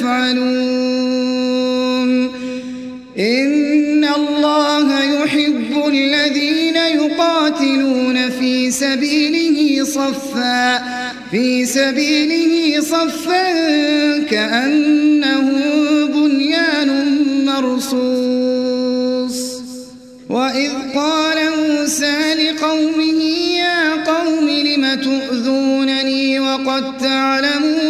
تفعلون إن الله يحب الذين يقاتلون في سبيله صفا في سبيله صفا كأنه بنيان مرصوص. وإذ قال موسى لقومه يا قوم لم تؤذونني وقد تعلمون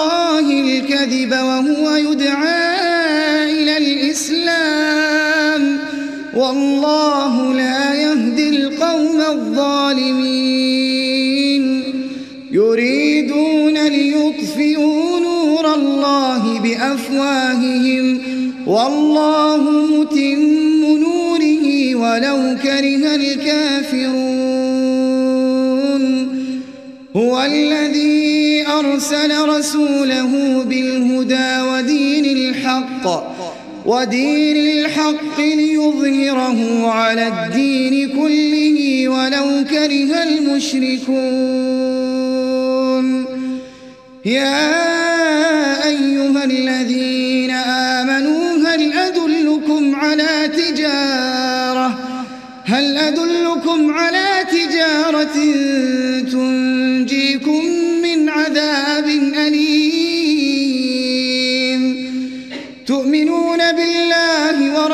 الله الكذب وهو يدعى إلى الإسلام. والله لا يهدي القوم الظالمين. يريدون ليطفئوا نور الله بأفواههم. والله متم نوره ولو كره الكافرون. هو الذي أرسل رسوله بالهدى ودين الحق ودين الحق ليظهره على الدين كله ولو كره المشركون. يا أيها الذين آمنوا هل أدلكم على تجارة؟ هل أدلكم على تجارة تنجيكم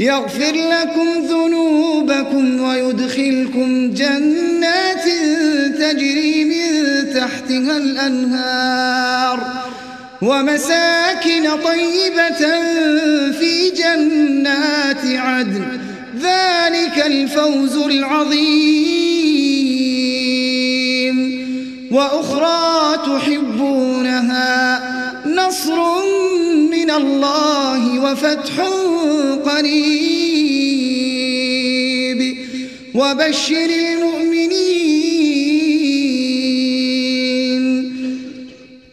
يغفر لكم ذنوبكم ويدخلكم جنات تجري من تحتها الأنهار ومساكن طيبة في جنات عدن. ذلك الفوز العظيم. وأخرى تحبونها نصر من الله. وفتح قريب وبشر المؤمنين.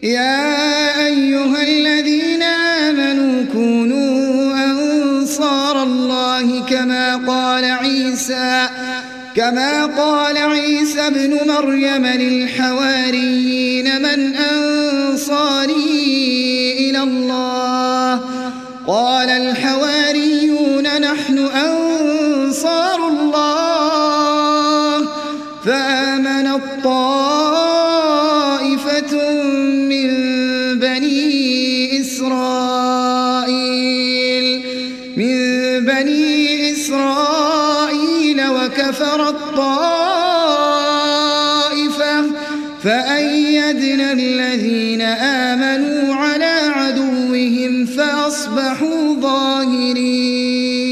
يا أيها الذين آمنوا كونوا أنصار الله كما قال عيسى كما قال عيسى ابن مريم للحواريين من أنصاري قال الحواريون نحن أنصار الله فآمن الطائفة من بني إسرائيل من بني إسرائيل وكفر الطائفة فأيدنا الذين آمنوا على عدوهم فأصبحوا ظاهرين.